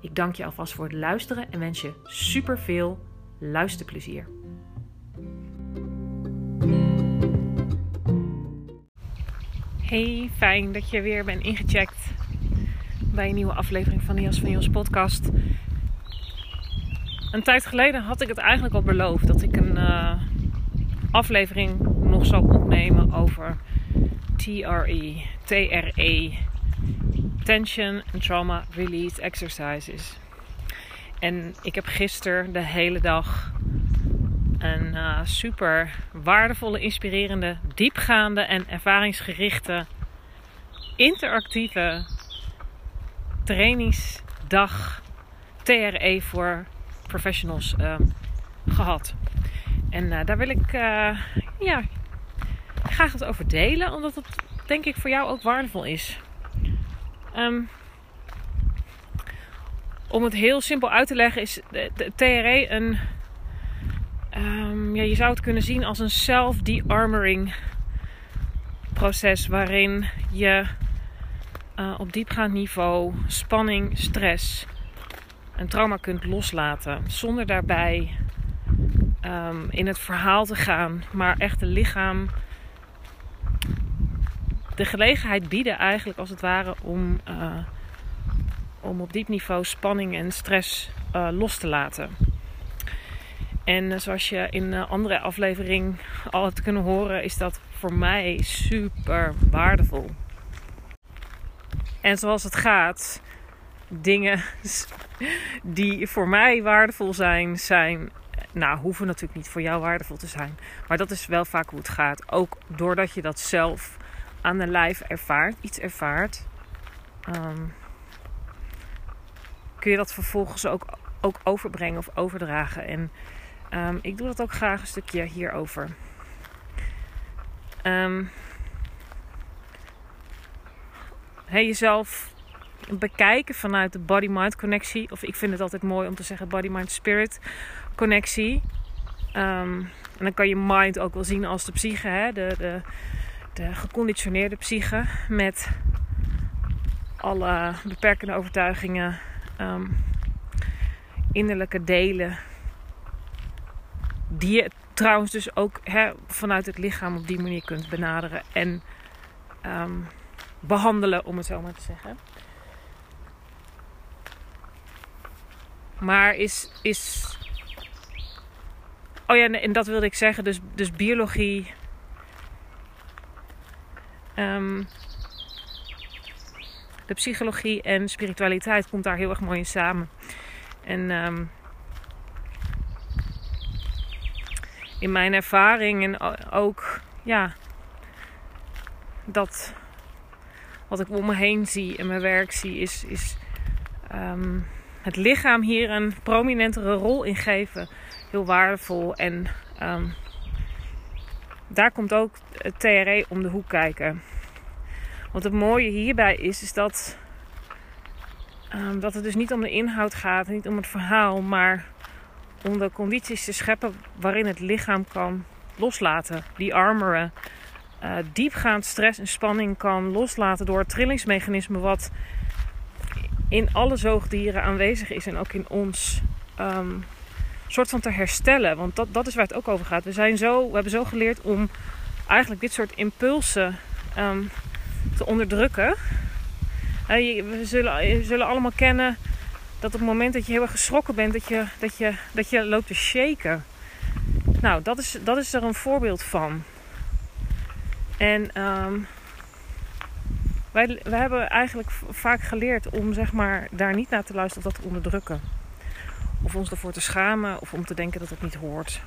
Ik dank je alvast voor het luisteren en wens je super veel luisterplezier. Hey, fijn dat je weer bent ingecheckt bij een nieuwe aflevering van de Jas van Jos podcast. Een tijd geleden had ik het eigenlijk al beloofd dat ik een uh, aflevering nog zou opnemen over TRE, TRE, Tension and Trauma Release Exercises. En ik heb gisteren de hele dag een uh, super waardevolle, inspirerende, diepgaande en ervaringsgerichte, interactieve trainingsdag TRE voor professionals uh, gehad. En uh, daar wil ik ja, graag het over delen, omdat het denk ik voor jou ook waardevol is. Um, om het heel simpel uit te leggen, is de, TRE een. Um, ja, je zou het kunnen zien als een self-de-armoring proces waarin je uh, op diepgaand niveau spanning, stress en trauma kunt loslaten. Zonder daarbij um, in het verhaal te gaan, maar echt het lichaam de gelegenheid bieden, eigenlijk als het ware, om, uh, om op diep niveau spanning en stress uh, los te laten. En uh, zoals je in een andere aflevering al hebt kunnen horen, is dat voor mij super waardevol. En zoals het gaat, dingen die voor mij waardevol zijn, zijn. Nou, hoeven natuurlijk niet voor jou waardevol te zijn. Maar dat is wel vaak hoe het gaat. Ook doordat je dat zelf aan de lijf ervaart, iets ervaart, um, kun je dat vervolgens ook, ook overbrengen of overdragen. En um, ik doe dat ook graag een stukje hierover. Um, jezelf bekijken vanuit de body-mind connectie. Of ik vind het altijd mooi om te zeggen body-mind-spirit connectie. En dan kan je mind ook wel zien als de psyche, hè? De, de, de geconditioneerde psyche met alle beperkende overtuigingen, um, innerlijke delen, die je trouwens dus ook vanuit het lichaam op die manier kunt benaderen en um, behandelen, om het zo maar te zeggen. Maar is, is. Oh ja, en dat wilde ik zeggen. Dus, dus biologie Um, de psychologie en spiritualiteit komt daar heel erg mooi in samen. En um, in mijn ervaring en ook ja, dat wat ik om me heen zie en mijn werk zie, is, is um, het lichaam hier een prominentere rol in geven. Heel waardevol. En daar komt ook het TRE om de hoek kijken. Want het mooie hierbij is, is dat, um, dat het dus niet om de inhoud gaat, niet om het verhaal, maar om de condities te scheppen waarin het lichaam kan loslaten, die armoren. Uh, diepgaand stress en spanning kan loslaten door het trillingsmechanisme wat in alle zoogdieren aanwezig is en ook in ons. Um, soort van te herstellen. Want dat, dat is waar het ook over gaat. We, zijn zo, we hebben zo geleerd om eigenlijk dit soort impulsen um, te onderdrukken. We, zullen, zullen allemaal kennen dat op het moment dat je heel erg geschrokken bent, dat je, dat je, dat je loopt te shaken. Nou, dat is, dat is er een voorbeeld van. En ehm, wij, wij hebben eigenlijk vaak geleerd om zeg maar, daar niet naar te luisteren of dat te onderdrukken. Of ons ervoor te schamen of om te denken dat het niet hoort.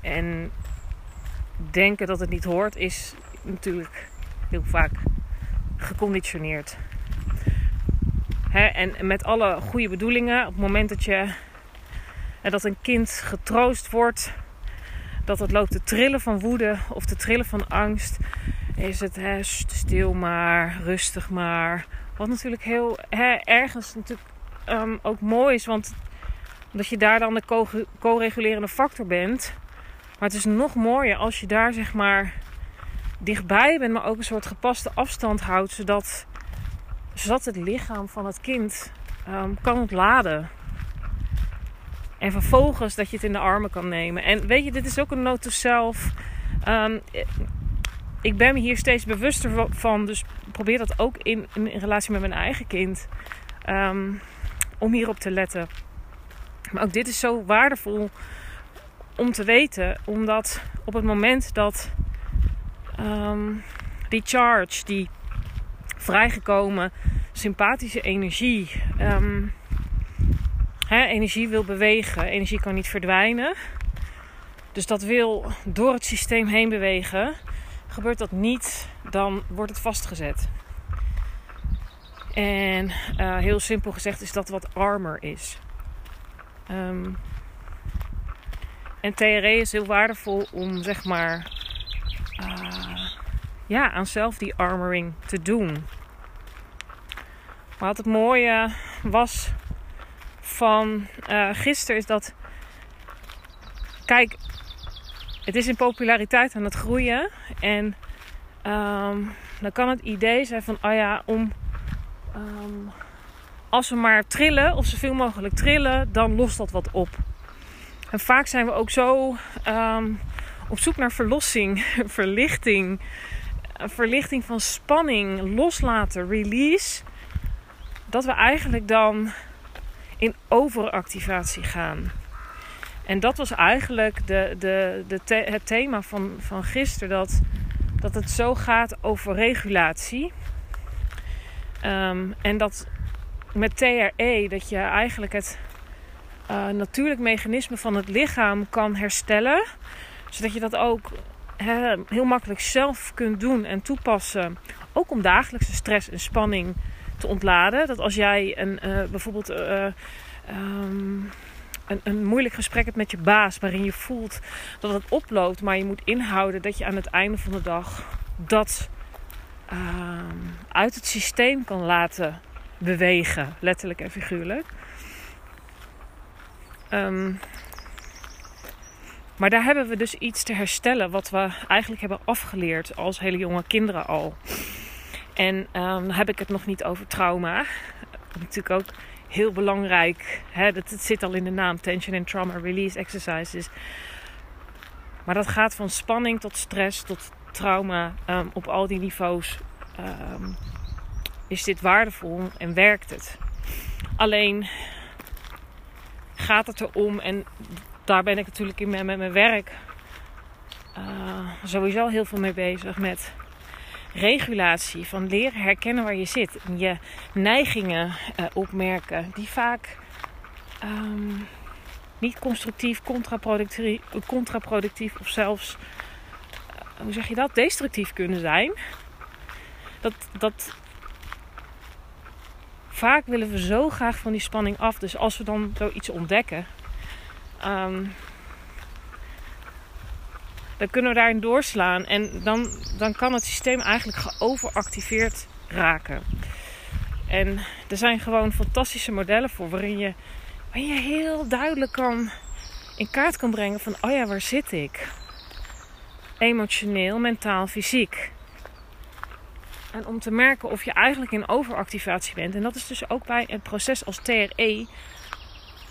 En denken dat het niet hoort is natuurlijk heel vaak geconditioneerd. en met alle goede bedoelingen, op het moment dat je dat een kind getroost wordt, dat het loopt te trillen van woede of te trillen van angst, is het hè, stil maar, rustig maar. Wat natuurlijk heel hè, ergens natuurlijk um, ook mooi is, want dat je daar dan de co-regulerende factor bent. Maar het is nog mooier als je daar zeg maar dichtbij bent, maar ook een soort gepaste afstand houdt, zodat, zodat het lichaam van het kind um, kan ontladen. En vervolgens dat je het in de armen kan nemen. En weet je, dit is ook een note to self. Um, ik ben me hier steeds bewuster van. Dus probeer dat ook in, in, relatie met mijn eigen kind. Um, om hierop te letten. Maar ook dit is zo waardevol om te weten. Omdat op het moment dat die charge, die vrijgekomen sympathische energie. Um, hè, energie wil bewegen. Energie kan niet verdwijnen. Dus dat wil door het systeem heen bewegen. Gebeurt dat niet, dan wordt het vastgezet. En uh, heel simpel gezegd is dat wat armor is. Um, en TRE is heel waardevol om zeg maar uh, ja, aan zelf die armoring te doen. Wat het mooie was van uh, gisteren is dat. Kijk, het is in populariteit aan het groeien. En um, dan kan het idee zijn van, oh ja, om. Um, als we maar trillen, of zoveel mogelijk trillen, dan lost dat wat op. En vaak zijn we ook zo um, op zoek naar verlossing, verlichting, verlichting van spanning, loslaten, release, dat we eigenlijk dan in overactivatie gaan. En dat was eigenlijk de, de, de het thema van, van gisteren. Dat, dat het zo gaat over regulatie. Um, en dat met TRE, dat je eigenlijk het uh, natuurlijk mechanisme van het lichaam kan herstellen. Zodat je dat ook he, heel makkelijk zelf kunt doen en toepassen. Ook om dagelijkse stress en spanning te ontladen. Dat als jij een, uh, bijvoorbeeld uh, um, een, moeilijk gesprek hebt met je baas, waarin je voelt dat het oploopt, maar je moet inhouden dat je aan het einde van de dag dat uh, uit het systeem kan laten bewegen, letterlijk en figuurlijk. Um, maar daar hebben we dus iets te herstellen wat we eigenlijk hebben afgeleerd als hele jonge kinderen al. En um, heb ik het nog niet over trauma. Natuurlijk ook heel belangrijk. Hè, dat, het zit al in de naam: Tension and Trauma Release Exercises. Maar dat gaat van spanning tot stress tot trauma. Um, op al die niveaus um, is dit waardevol en werkt het. Alleen gaat het erom, en daar ben ik natuurlijk in met, met mijn werk uh, sowieso heel veel mee bezig met regulatie. Van leren herkennen waar je zit. En je neigingen uh, opmerken. Die vaak um, niet constructief, contraproductief, contraproductief of zelfs, uh, hoe zeg je dat, destructief kunnen zijn. Dat, dat vaak willen we zo graag van die spanning af. Dus als we dan zoiets ontdekken, um, dan kunnen we daarin doorslaan. En dan, dan kan het systeem eigenlijk geoveractiveerd raken. En er zijn gewoon fantastische modellen voor waarin je, waarin je heel duidelijk kan in kaart kan brengen van oh ja, waar zit ik? Emotioneel, mentaal, fysiek. En om te merken of je eigenlijk in overactivatie bent. En dat is dus ook bij een proces als TRE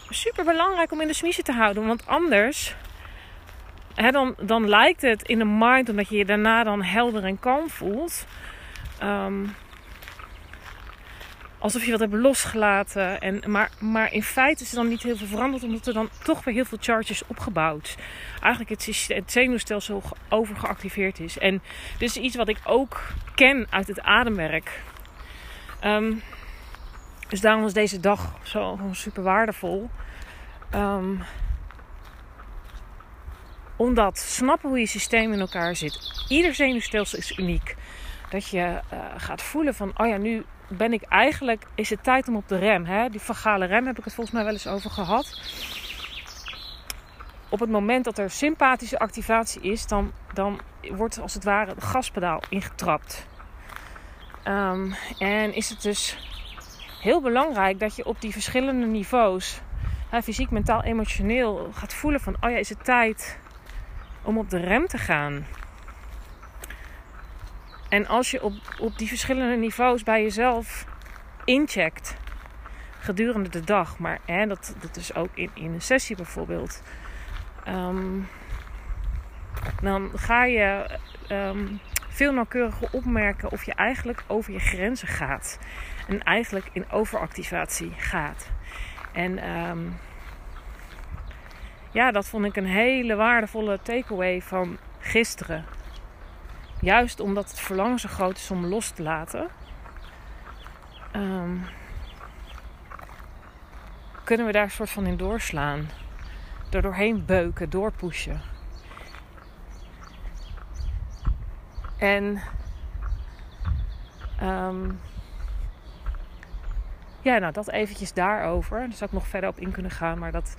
super belangrijk om in de smiezen te houden. Want anders dan, dan lijkt het in de mind, omdat je je daarna dan helder en kalm voelt, ehm, alsof je wat hebt losgelaten. En, maar, maar in feite is er dan niet heel veel veranderd, omdat er dan toch weer heel veel charges opgebouwd. Eigenlijk het, het zenuwstelsel overgeactiveerd is. En dit is iets wat ik ook ken uit het ademwerk. Ehm, dus daarom was deze dag zo super waardevol. Um, omdat snappen hoe je systeem in elkaar zit. Ieder zenuwstelsel is uniek. Dat je uh, gaat voelen van, oh ja, nu ben ik eigenlijk, is het tijd om op de rem. Hè? Die vagale rem heb ik het volgens mij wel eens over gehad. Op het moment dat er sympathische activatie is, dan, dan wordt als het ware het gaspedaal ingetrapt. Um, en is het dus heel belangrijk dat je op die verschillende niveaus, hè, fysiek, mentaal, emotioneel, gaat voelen van, oh ja, is het tijd om op de rem te gaan. En als je op, op die verschillende niveaus bij jezelf incheckt gedurende de dag, maar hè, dat, dat is ook in, in een sessie bijvoorbeeld, um, dan ga je um, veel nauwkeuriger opmerken of je eigenlijk over je grenzen gaat. En eigenlijk in overactivatie gaat. En um, ja, dat vond ik een hele waardevolle takeaway van gisteren. Juist omdat het verlangen zo groot is om los te laten. Um, kunnen we daar een soort van in doorslaan. Doorheen beuken, doorpushen. En um, ja, nou dat eventjes daarover. Daar zou ik nog verder op in kunnen gaan. Maar dat,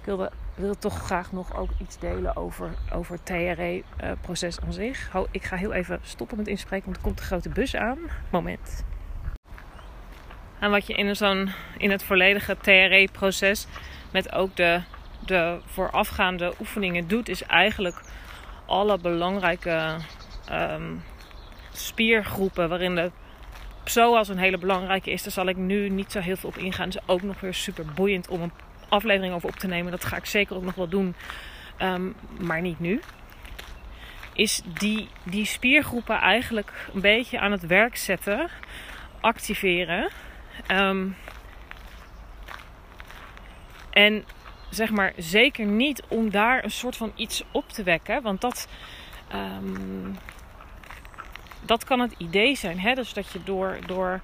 ik wilde wil toch graag nog ook iets delen over, over het TRE-proces aan zich. ik ga heel even stoppen met inspreken, want er komt een grote bus aan. Moment. En wat je in, zo'n, in het volledige TRE-proces met ook de, de voorafgaande oefeningen doet, is eigenlijk alle belangrijke ehm, spiergroepen waarin de psoas een hele belangrijke is. Daar zal ik nu niet zo heel veel op ingaan. Het is ook nog weer super boeiend om een aflevering over op te nemen. Dat ga ik zeker ook nog wel doen. Ehm, maar niet nu. Is die, die spiergroepen eigenlijk een beetje aan het werk zetten. Activeren. Ehm, en zeg maar zeker niet om daar een soort van iets op te wekken. Want dat, um, dat kan het idee zijn. Hè? Dus dat je door, door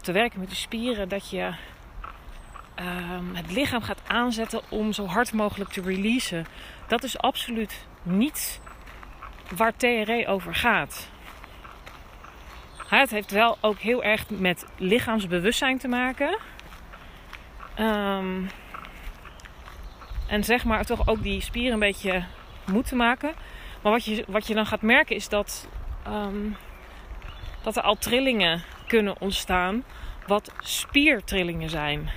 te werken met de spieren, dat je um, het lichaam gaat aanzetten om zo hard mogelijk te releasen. Dat is absoluut niet waar TRE over gaat. Het heeft wel ook heel erg met lichaamsbewustzijn te maken. Um, en zeg maar toch ook die spieren een beetje moeten maken. Maar wat je, wat je dan gaat merken is dat, um, dat er al trillingen kunnen ontstaan. Wat spiertrillingen zijn.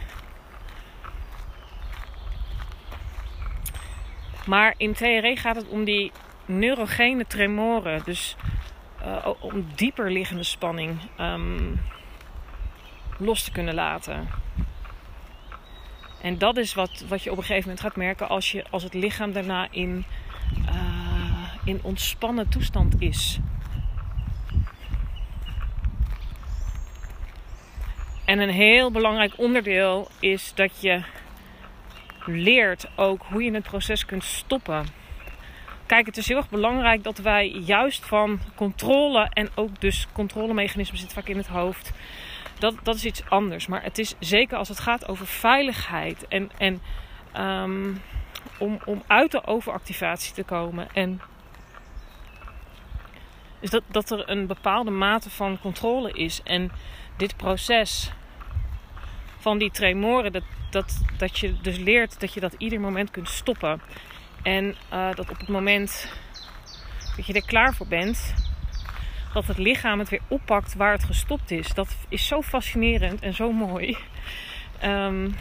Maar in TRE gaat het om die neurogene tremoren. Dus uh, om dieper liggende spanning um, los te kunnen laten. En dat is wat, wat je op een gegeven moment gaat merken als, je, als het lichaam daarna in, uh, in ontspannen toestand is. En een heel belangrijk onderdeel is dat je leert ook hoe je het proces kunt stoppen. Kijk, het is heel erg belangrijk dat wij juist van controle en ook dus controlemechanismen zitten vaak in het hoofd. Dat, dat is iets anders. Maar het is zeker als het gaat over veiligheid en, en um, om, om uit de overactivatie te komen. En is dat, dat er een bepaalde mate van controle is. En dit proces van die tremoren, dat, dat, dat je dus leert dat je dat ieder moment kunt stoppen. En uh, dat op het moment dat je er klaar voor bent, dat het lichaam het weer oppakt waar het gestopt is. Dat is zo fascinerend en zo mooi. Um,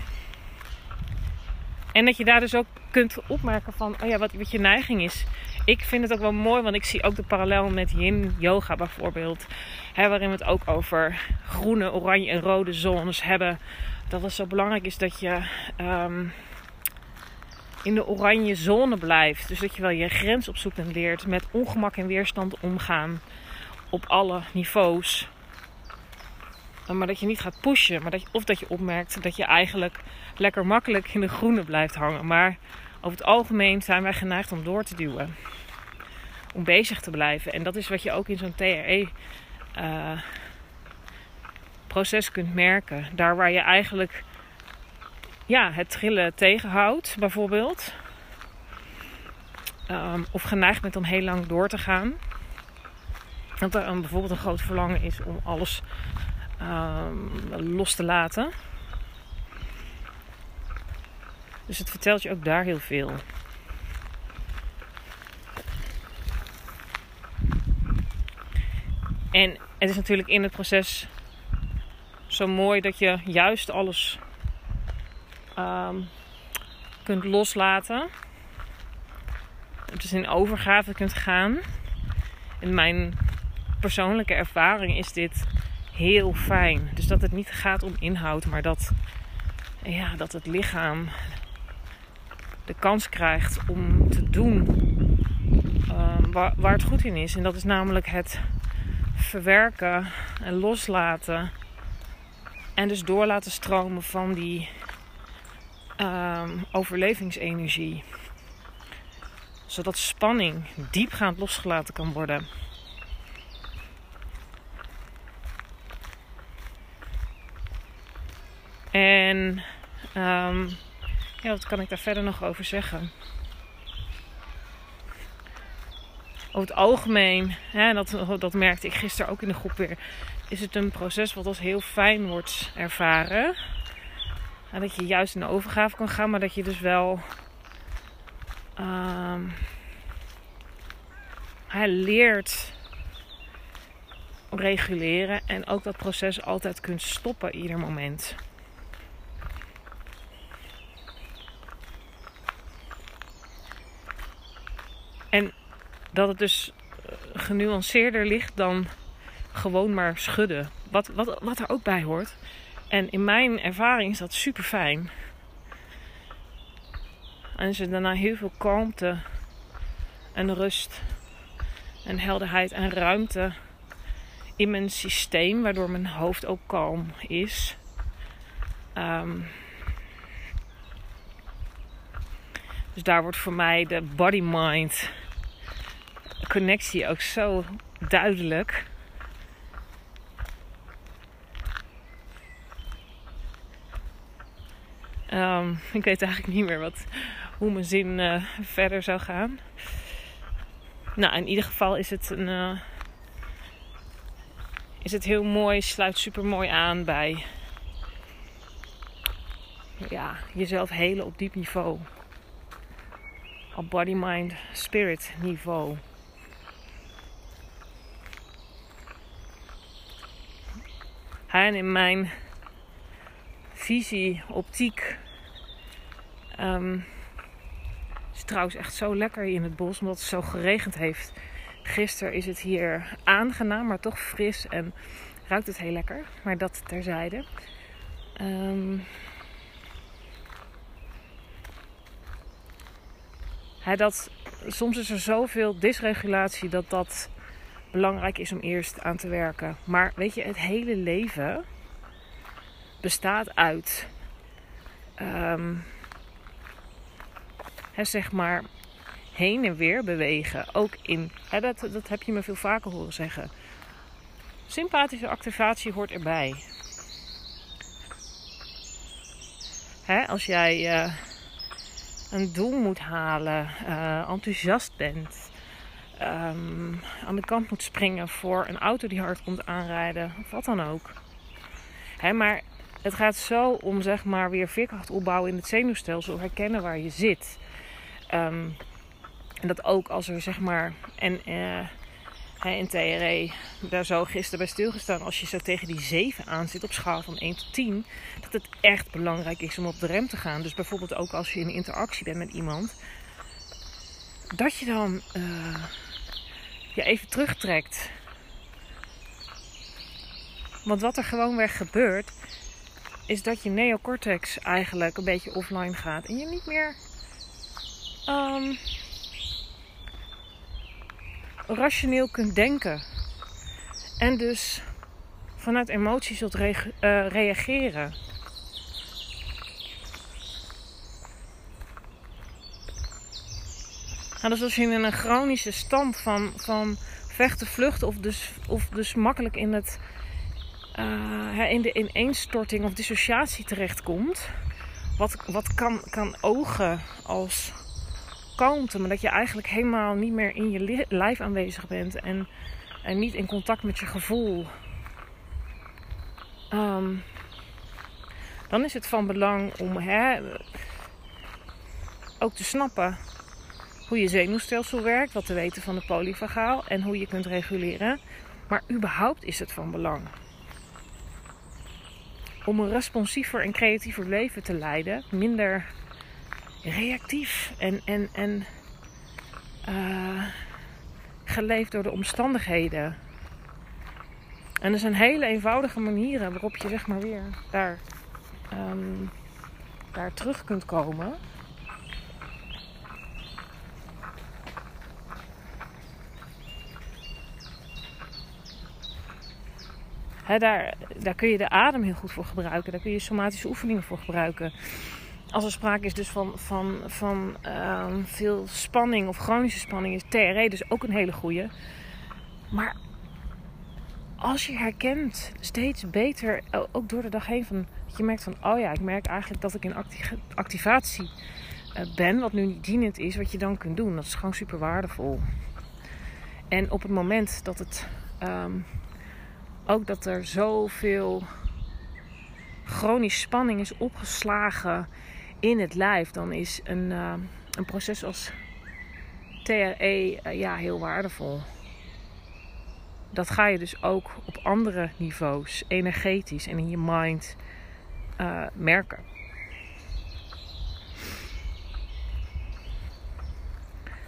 en dat je daar dus ook kunt opmerken van, oh ja, wat, wat je neiging is. Ik vind het ook wel mooi, want ik zie ook de parallel met yin yoga bijvoorbeeld. Hè, waarin we het ook over groene, oranje en rode zones hebben dat het zo belangrijk is dat je um, in de oranje zone blijft. Dus dat je wel je grens opzoekt en leert met ongemak en weerstand omgaan. op alle niveaus. Maar dat je niet gaat pushen. Maar dat of dat je opmerkt dat je eigenlijk lekker makkelijk in de groene blijft hangen. Maar over het algemeen zijn wij geneigd om door te duwen. Om bezig te blijven. En dat is wat je ook in zo'n TRE uh, proces kunt merken. Daar waar je eigenlijk ja, het trillen tegenhoudt, bijvoorbeeld. Um, of geneigd bent om heel lang door te gaan. Dat er een, bijvoorbeeld een groot verlangen is om alles um, los te laten. Dus het vertelt je ook daar heel veel. En het is natuurlijk in het proces zo mooi dat je juist alles um, kunt loslaten. Dus in overgave kunt gaan. In mijn persoonlijke ervaring is dit heel fijn. Dus dat het niet gaat om inhoud, maar dat, ja, dat het lichaam de kans krijgt om te doen um, waar, waar het goed in is. En dat is namelijk het verwerken en loslaten. En dus door laten stromen van die um, overlevingsenergie. Zodat spanning diepgaand losgelaten kan worden. En um, ja, wat kan ik daar verder nog over zeggen? Over het algemeen, hè, dat, dat merkte ik gisteren ook in de groep weer, is het een proces wat als heel fijn wordt ervaren. En dat je juist in de overgave kan gaan, maar dat je dus wel hij leert reguleren en ook dat proces altijd kunt stoppen ieder moment. En dat het dus eh, genuanceerder ligt dan gewoon maar schudden. Wat, wat, wat er ook bij hoort. En in mijn ervaring is dat super fijn. En ze daarna heel veel kalmte en rust en helderheid en ruimte in mijn systeem, waardoor mijn hoofd ook kalm is. Um, dus daar wordt voor mij de body-mind connectie ook zo duidelijk. Um, ik weet eigenlijk niet meer wat, hoe mijn zin uh, verder zou gaan. Nou, in ieder geval is het een. Uh, is het heel mooi, sluit super mooi aan bij. Ja, jezelf helen op diep niveau. Op body, mind, spirit niveau. En in mijn visie, optiek. Um, het is trouwens echt zo lekker hier in het bos, omdat het zo geregend heeft. Gisteren is het hier aangenaam, maar toch fris en ruikt het heel lekker. Maar dat terzijde. Um, dat, soms is er zoveel dysregulatie dat dat belangrijk is om eerst aan te werken. Maar weet je, het hele leven bestaat uit, um, hè, zeg maar, heen en weer bewegen. Ook in, hè, dat, dat heb je me veel vaker horen zeggen. Sympathische activatie hoort erbij. Hè, als jij uh, een doel moet halen, uh, enthousiast bent, um, aan de kant moet springen voor een auto die hard komt aanrijden, of wat dan ook. Hè, maar het gaat zo om zeg maar weer veerkracht opbouwen in het zenuwstelsel, herkennen waar je zit. Um, en dat ook als er zeg maar en uh, in TRE daar zo gisteren bij stilgestaan, als je zo tegen die 7 aan zit op schaal van 1 tot 10, dat het echt belangrijk is om op de rem te gaan. Dus bijvoorbeeld ook als je in interactie bent met iemand, dat je dan uh, je even terugtrekt. Want wat er gewoon weer gebeurt, is dat je neocortex eigenlijk een beetje offline gaat. En je niet meer um, rationeel kunt denken. En dus vanuit emoties zult uh, reageren. Dus als je in een chronische stand van, van vechten, vluchten of dus, of dus makkelijk in, het, uh, in de ineenstorting of dissociatie terechtkomt, wat, wat kan, kan ogen als kalmte, maar dat je eigenlijk helemaal niet meer in je lijf aanwezig bent en, en niet in contact met je gevoel. Um, dan is het van belang om hè, ook te snappen hoe je zenuwstelsel werkt, wat te weten van de polyvagaal en hoe je kunt reguleren. Maar überhaupt is het van belang om een responsiever en creatiever leven te leiden, minder reactief en, en, en uh, geleefd door de omstandigheden. En er zijn hele eenvoudige manieren waarop je zeg maar weer daar, um, daar terug kunt komen. Daar, kun je de adem heel goed voor gebruiken. Daar kun je somatische oefeningen voor gebruiken. Als er sprake is dus van, van, van ehm, veel spanning of chronische spanning, is TRE dus ook een hele goede. Maar als je herkent steeds beter, ook door de dag heen, van, dat je merkt van, oh ja, ik merk eigenlijk dat ik in activatie eh, ben, wat nu niet dienend is, wat je dan kunt doen. Dat is gewoon super waardevol. En op het moment dat het ehm, ook dat er zoveel chronische spanning is opgeslagen in het lijf, dan is een, uh, een proces als TRE uh, ja, heel waardevol. Dat ga je dus ook op andere niveaus, energetisch en in je mind, uh, merken.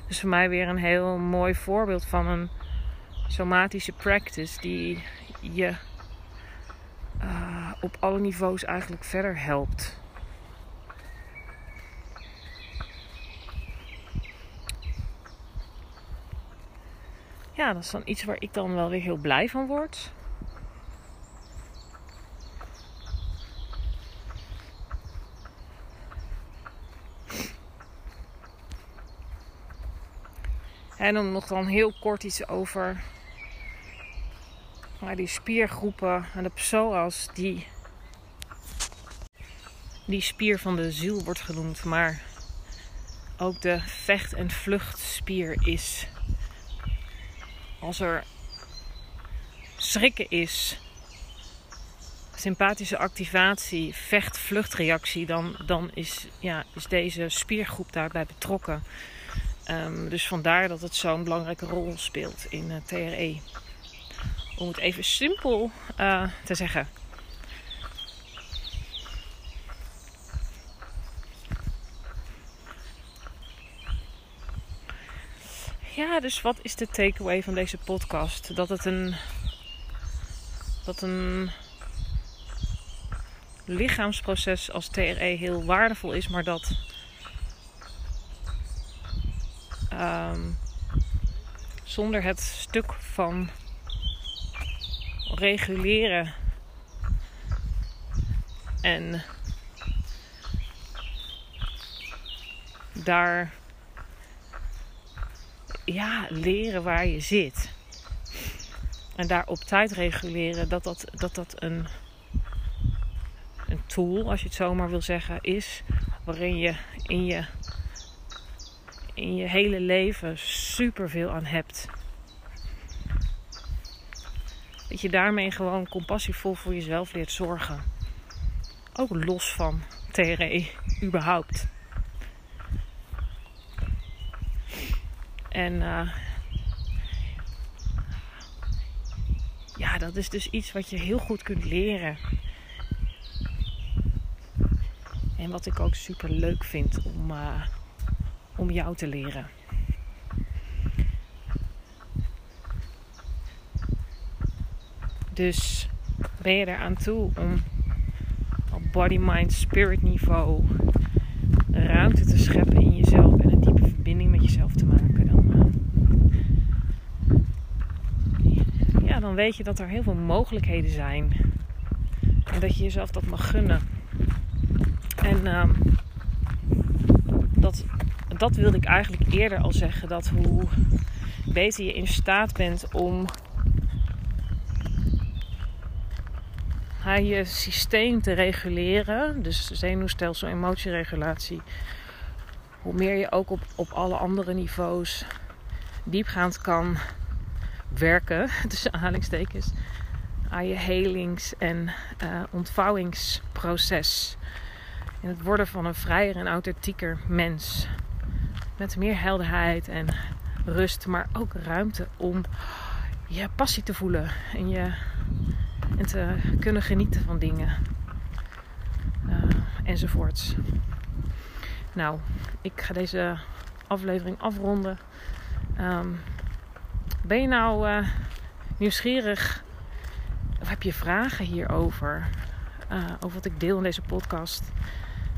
Dus voor mij weer een heel mooi voorbeeld van een somatische practice die je uh, op alle niveaus eigenlijk verder helpt. Ja, dat is dan iets waar ik dan wel weer heel blij van word. En dan nog dan heel kort iets over maar die spiergroepen en de psoas, die, die spier van de ziel wordt genoemd. Maar ook de vecht- en vluchtspier is. Als er schrikken is, sympathische activatie, vecht-vluchtreactie, dan, dan is, ja, is deze spiergroep daarbij betrokken. Um, dus vandaar dat het zo'n belangrijke rol speelt in uh, TRE om het even simpel uh, te zeggen. Ja, dus wat is de takeaway van deze podcast? Dat het een. Dat een lichaamsproces als TRE heel waardevol is, maar dat. Um, zonder het stuk van reguleren. En daar ja, leren waar je zit. En daar op tijd reguleren, dat dat, dat, dat een, een tool, als je het zomaar wil zeggen, is. Waarin je in je, in je hele leven superveel aan hebt. Dat je daarmee gewoon compassievol voor jezelf leert zorgen. Ook los van TRE, überhaupt. En uh, ja, dat is dus iets wat je heel goed kunt leren. En wat ik ook super leuk vind om, uh, om jou te leren. Dus ben je er aan toe om op body, mind, spirit niveau ruimte te scheppen in jezelf en een diepe verbinding met jezelf te maken, dan, uh, ja, dan dan weet je dat er heel veel mogelijkheden zijn. En dat je jezelf dat mag gunnen. En ehm, dat, dat wilde ik eigenlijk eerder al zeggen. Dat hoe beter je in staat bent om je systeem te reguleren. Dus zenuwstelsel, emotieregulatie. Hoe meer je ook op, op alle andere niveaus diepgaand kan werken, tussen aanhalingstekens, aan je helings- en uh, ontvouwingsproces. In het worden van een vrijer en authentieker mens. Met meer helderheid en rust, maar ook ruimte om je passie te voelen en, je, en te kunnen genieten van dingen. Uh, enzovoorts. Nou, ik ga deze aflevering afronden. Um, ben je nou uh, nieuwsgierig of heb je vragen hierover? Uh, over wat ik deel in deze podcast?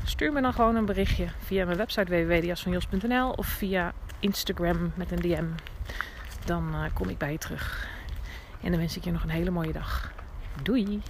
Stuur me dan gewoon een berichtje via mijn website www.jasvanjos.nl of via Instagram met een DM. Dan kom ik bij je terug. En dan wens ik je nog een hele mooie dag. Doei!